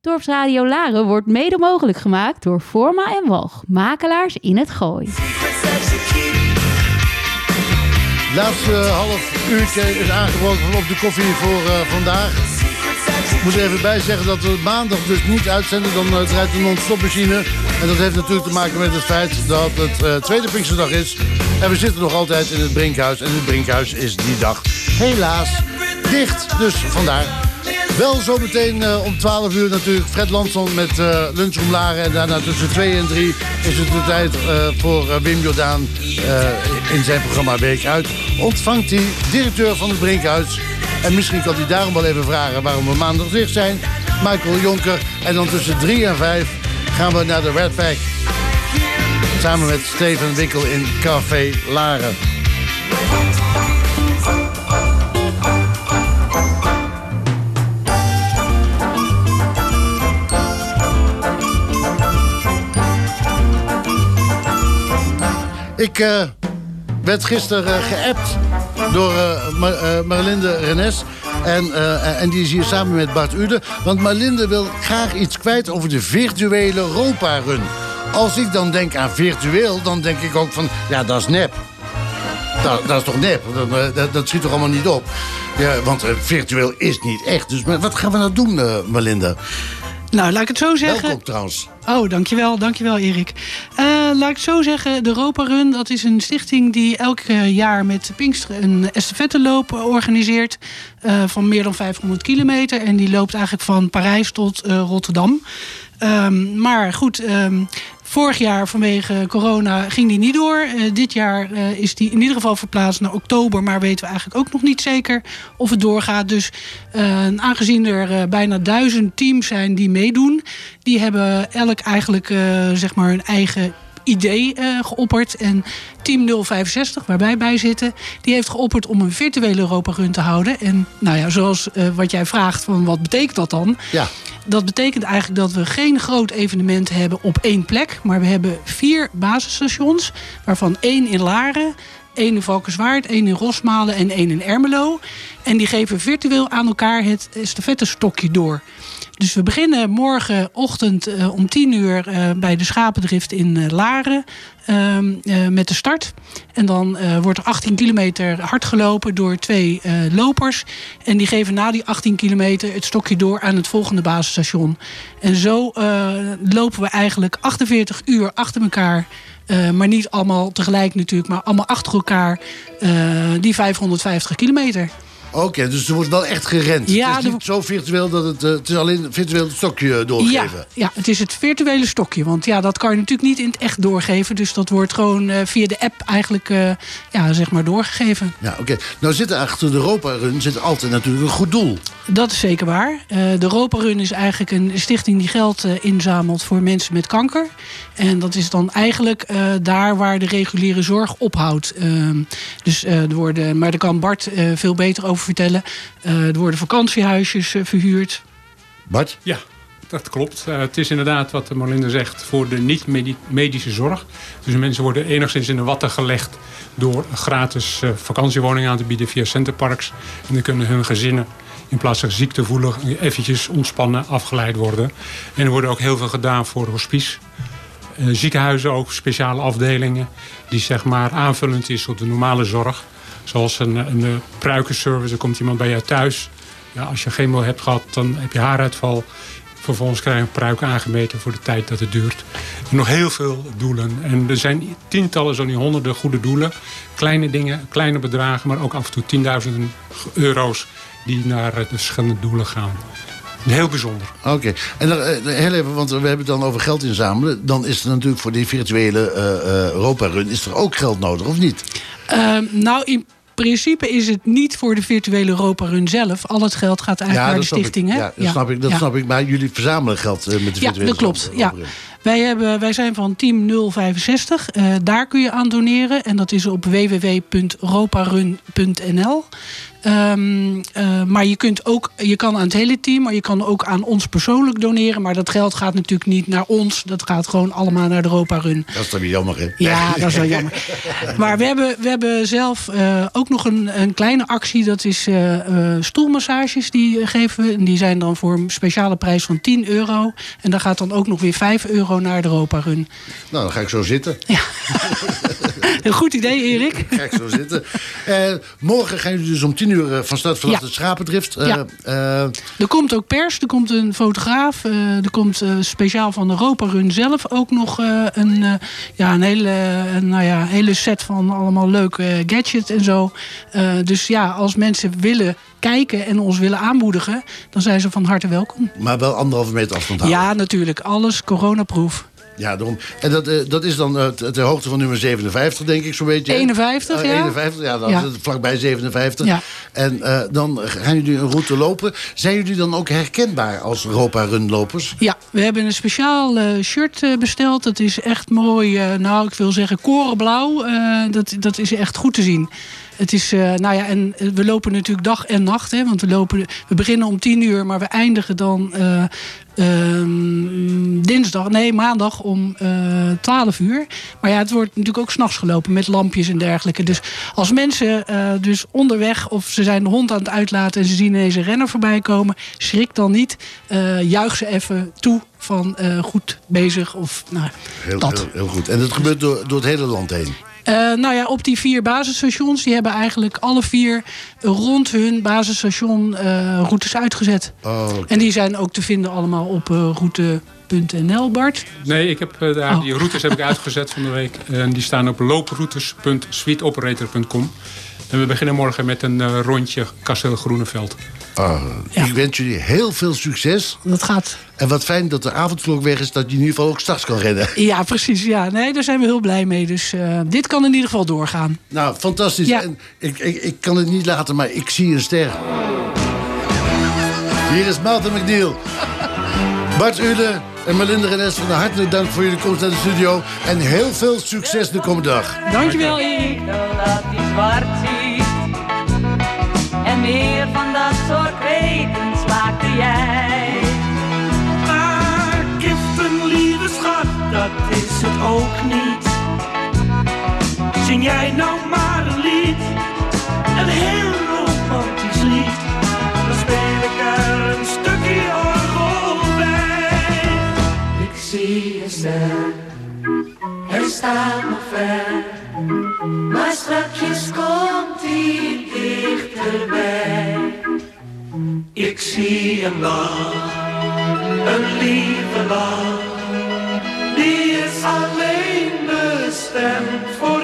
Dorpsradio Laren wordt mede mogelijk gemaakt door Forma en Walg, makelaars in het Gooi. Laatste half uurtje is aangebroken op de koffie voor uh, vandaag. Ik moet even bij zeggen dat we maandag dus niet uitzenden. Dan uh, draait de non-stopmachine. En dat heeft natuurlijk te maken met het feit dat het uh, tweede Pinksterdag is. En we zitten nog altijd in het Brinkhuis. En het Brinkhuis is die dag helaas dicht. Dus vandaar wel zometeen uh, om 12 uur natuurlijk Fred Lanson met uh, Lunchroom Laren. En daarna tussen 2 en 3 is het de tijd uh, voor Wim Jordaan in zijn programma Week Uit. Ontvangt hij directeur van het Brinkhuis. En misschien kan hij daarom wel even vragen waarom we maandag dicht zijn. Michael Jonker. En dan tussen 3 en 5 gaan we naar de Red Pack. Samen met Steven Wikkel in Café Laren. Ik uh, werd gisteren uh, geappt door uh, Mar Marlinde Renes. En, en die is hier samen met Bart Ude. Want Marlinde wil graag iets kwijt over de virtuele Europa-run. Als ik dan denk aan virtueel, dan denk ik ook van... ja, dat is nep. Dat, dat is toch nep? Dat, dat, dat, schiet toch allemaal niet op? Ja, want virtueel is niet echt. Dus wat gaan we nou doen, Marlinde? Nou, laat ik het zo zeggen. Welkom trouwens. Oh, dankjewel, dankjewel Erik. Uh, laat ik zo zeggen, de Europa Run, dat is een stichting die elk jaar met Pinkster een estafetteloop organiseert. Uh, van meer dan 500 kilometer. En die loopt eigenlijk van Parijs tot uh, Rotterdam. Um, maar goed, um, Vorig jaar vanwege corona ging die niet door. Uh, dit jaar uh, is die in ieder geval verplaatst naar oktober. Maar weten we eigenlijk ook nog niet zeker of het doorgaat. Dus uh, aangezien er bijna duizend teams zijn die meedoen. Die hebben elk eigenlijk zeg maar hun eigen idee geopperd. En Team 065, waar wij bij zitten, die heeft geopperd om een virtuele Europa Run te houden. En nou ja, zoals wat jij vraagt, van wat betekent dat dan? Ja. Dat betekent eigenlijk dat we geen groot evenement hebben op één plek. Maar we hebben vier basisstations, waarvan één in Laren, één in Valkenswaard, één in Rosmalen en één in Ermelo. En die geven virtueel aan elkaar het stokje door. Dus we beginnen morgenochtend uh, om 10 uur uh, bij de Schapendrift in uh, Laren met de start. En dan wordt er 18 kilometer hard gelopen door twee lopers. En die geven na die 18 kilometer het stokje door aan het volgende basisstation. En zo lopen we eigenlijk 48 uur achter elkaar. Maar niet allemaal tegelijk natuurlijk, maar allemaal achter elkaar die 550 kilometer. Oké, okay, dus er wordt wel echt gerend. Ja, het is niet zo virtueel dat het... Uh, het is alleen virtueel het stokje doorgeven. Ja, ja, het is het virtuele stokje. Want ja, dat kan je natuurlijk niet in het echt doorgeven. Dus dat wordt gewoon uh, via de app eigenlijk uh, ja, zeg maar doorgegeven. Ja, oké. Okay. Nou zit er achter de Europa-run zit altijd natuurlijk een goed doel. Dat is zeker waar. de Europa-run is eigenlijk een stichting die geld inzamelt voor mensen met kanker. En dat is dan eigenlijk daar waar de reguliere zorg ophoudt. Ehm, dus er worden... Maar daar kan Bart veel beter over vertellen. Uh, er worden vakantiehuisjes uh, verhuurd. Bart? Ja, dat klopt. Uh, het is inderdaad wat Marlinde zegt voor de niet-medische zorg. Dus mensen worden enigszins in de watten gelegd door gratis vakantiewoningen aan te bieden via centerparks. En dan kunnen hun gezinnen in plaats van ziekte voelen eventjes ontspannen, afgeleid worden. En er wordt ook heel veel gedaan voor hospice. ziekenhuizen ook, speciale afdelingen die zeg maar aanvullend is op de normale zorg. Zoals een, een pruikenservice, er komt iemand bij jou thuis. Ja, als je chemo hebt gehad, dan heb je haaruitval. Vervolgens krijg je een pruik aangemeten voor de tijd dat het duurt. En nog heel veel doelen. En er zijn tientallen, zo niet honderden goede doelen. Kleine dingen, kleine bedragen, maar ook af en toe tienduizenden euro's... die naar de verschillende doelen gaan. Heel bijzonder. Oké. En dan, heel even, want we hebben het dan over geld inzamelen. Dan is er natuurlijk voor die virtuele uh, uh, Europa-run... is er ook geld nodig, of niet? Uh, nou, in principe is het niet voor de virtuele Europa Run zelf. Al het geld gaat eigenlijk naar de stichting. Hè? Ja, dat, Snap ik, dat snap ik. Maar jullie verzamelen geld met de virtuele Ja, dat klopt. Ja. Wij, hebben, wij zijn van team 065. Uh, daar kun je aan doneren. En dat is op www.roparun.nl. Um, uh, maar je, kunt ook, je kan aan het hele team, maar je kan ook aan ons persoonlijk doneren. Maar dat geld gaat natuurlijk niet naar ons. Dat gaat gewoon allemaal naar de Europa Run. Dat is dan weer jammer, hè? Ja, dat is wel jammer. maar we hebben, we hebben zelf uh, ook nog een, een kleine actie. Dat is uh, stoelmassages die geven we. En die zijn dan voor een speciale prijs van 10 euro. En daar gaat dan ook nog weer 5 euro naar de Europa Run. Nou, dan ga ik zo zitten. Ja. een goed idee, Erik. ga ik zo zitten. morgen gaan jullie dus om 10 10 uur van start vanaf ja. de Schapendrift. Ja. Uh, er komt ook pers, er komt een fotograaf. Uh, er komt uh, speciaal van de Europa Run zelf ook nog een, ja, een hele, nou ja, hele set van allemaal leuke gadgets en zo. dus ja, als mensen willen kijken en ons willen aanmoedigen, dan zijn ze van harte welkom. Maar wel anderhalve meter afstand houden. Ja, natuurlijk. Alles coronaproof. Ja, daarom. En dat, uh, dat is dan uh, ter hoogte van nummer 57, denk ik, zo'n beetje. 51, uh, ja. 51, ja, dan ja. vlakbij 57. Ja. En dan gaan jullie een route lopen. Zijn jullie dan ook herkenbaar als Europa-runlopers? Ja, we hebben een speciaal shirt besteld. Dat is echt mooi, nou, ik wil zeggen korenblauw. dat, dat is echt goed te zien. Het is, uh, nou ja, en we lopen natuurlijk dag en nacht. Hè, want we, lopen, we beginnen om tien uur, maar we eindigen dan uh, uh, dinsdag, nee, maandag om 12 uur. Maar ja, het wordt natuurlijk ook s'nachts gelopen met lampjes en dergelijke. Dus als mensen dus onderweg of ze zijn de hond aan het uitlaten en ze zien ineens een renner voorbij komen, schrik dan niet. Juich ze even toe van goed bezig. Of, nou, heel, dat. Heel, heel goed. En dat gebeurt door, door het hele land heen? Uh, nou ja, op die vier basisstations, die hebben eigenlijk alle vier rond hun basisstation uh, routes uitgezet. Oh, okay. En die zijn ook te vinden allemaal op uh, route.nl, Bart? Nee, ik heb daar, oh. die routes heb ik uitgezet van de week. En die staan op looproutes.suiteoperator.com. En we beginnen morgen met een rondje Kasteel Groeneveld. Uh, ja. Ik wens jullie heel veel succes. Dat gaat. En wat fijn dat de avondvlog weg is, dat je in ieder geval ook straks kan rennen. Ja, precies. Ja. Nee, daar zijn we heel blij mee. Dus uh, dit kan in ieder geval doorgaan. Nou, fantastisch. Ja. En ik, ik, ik kan het niet laten, maar ik zie een ster. Hier is Maarten McNeil. Bart Ule en Melinda Renes van hartelijk dank voor jullie komst naar de studio. En heel veel succes de komende dag. Dankjewel, Erik. Soort wetens maakte jij. Maar giften, lieve schat, dat is het ook niet. Zing jij nou maar een lied, een heel romantisch lied. Dan speel ik er een stukje orgel bij. Ik zie een ster, hij staat nog ver. Zie een lach, een lieve lach. Die is alleen bestemd voor